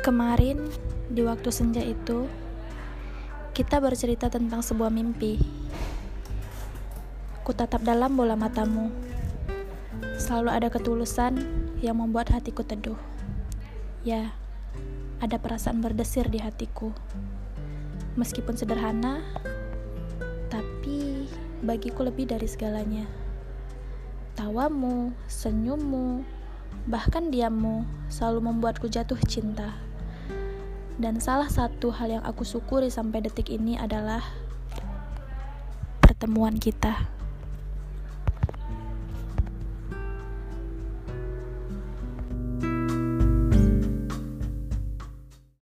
Kemarin, di waktu senja itu, kita bercerita tentang sebuah mimpi. Ku tatap dalam bola matamu. Selalu ada ketulusan yang membuat hatiku teduh. Ya, ada perasaan berdesir di hatiku. Meskipun sederhana, tapi bagiku lebih dari segalanya. Tawamu, senyummu, bahkan diammu selalu membuatku jatuh cinta. Dan salah satu hal yang aku syukuri sampai detik ini adalah pertemuan kita.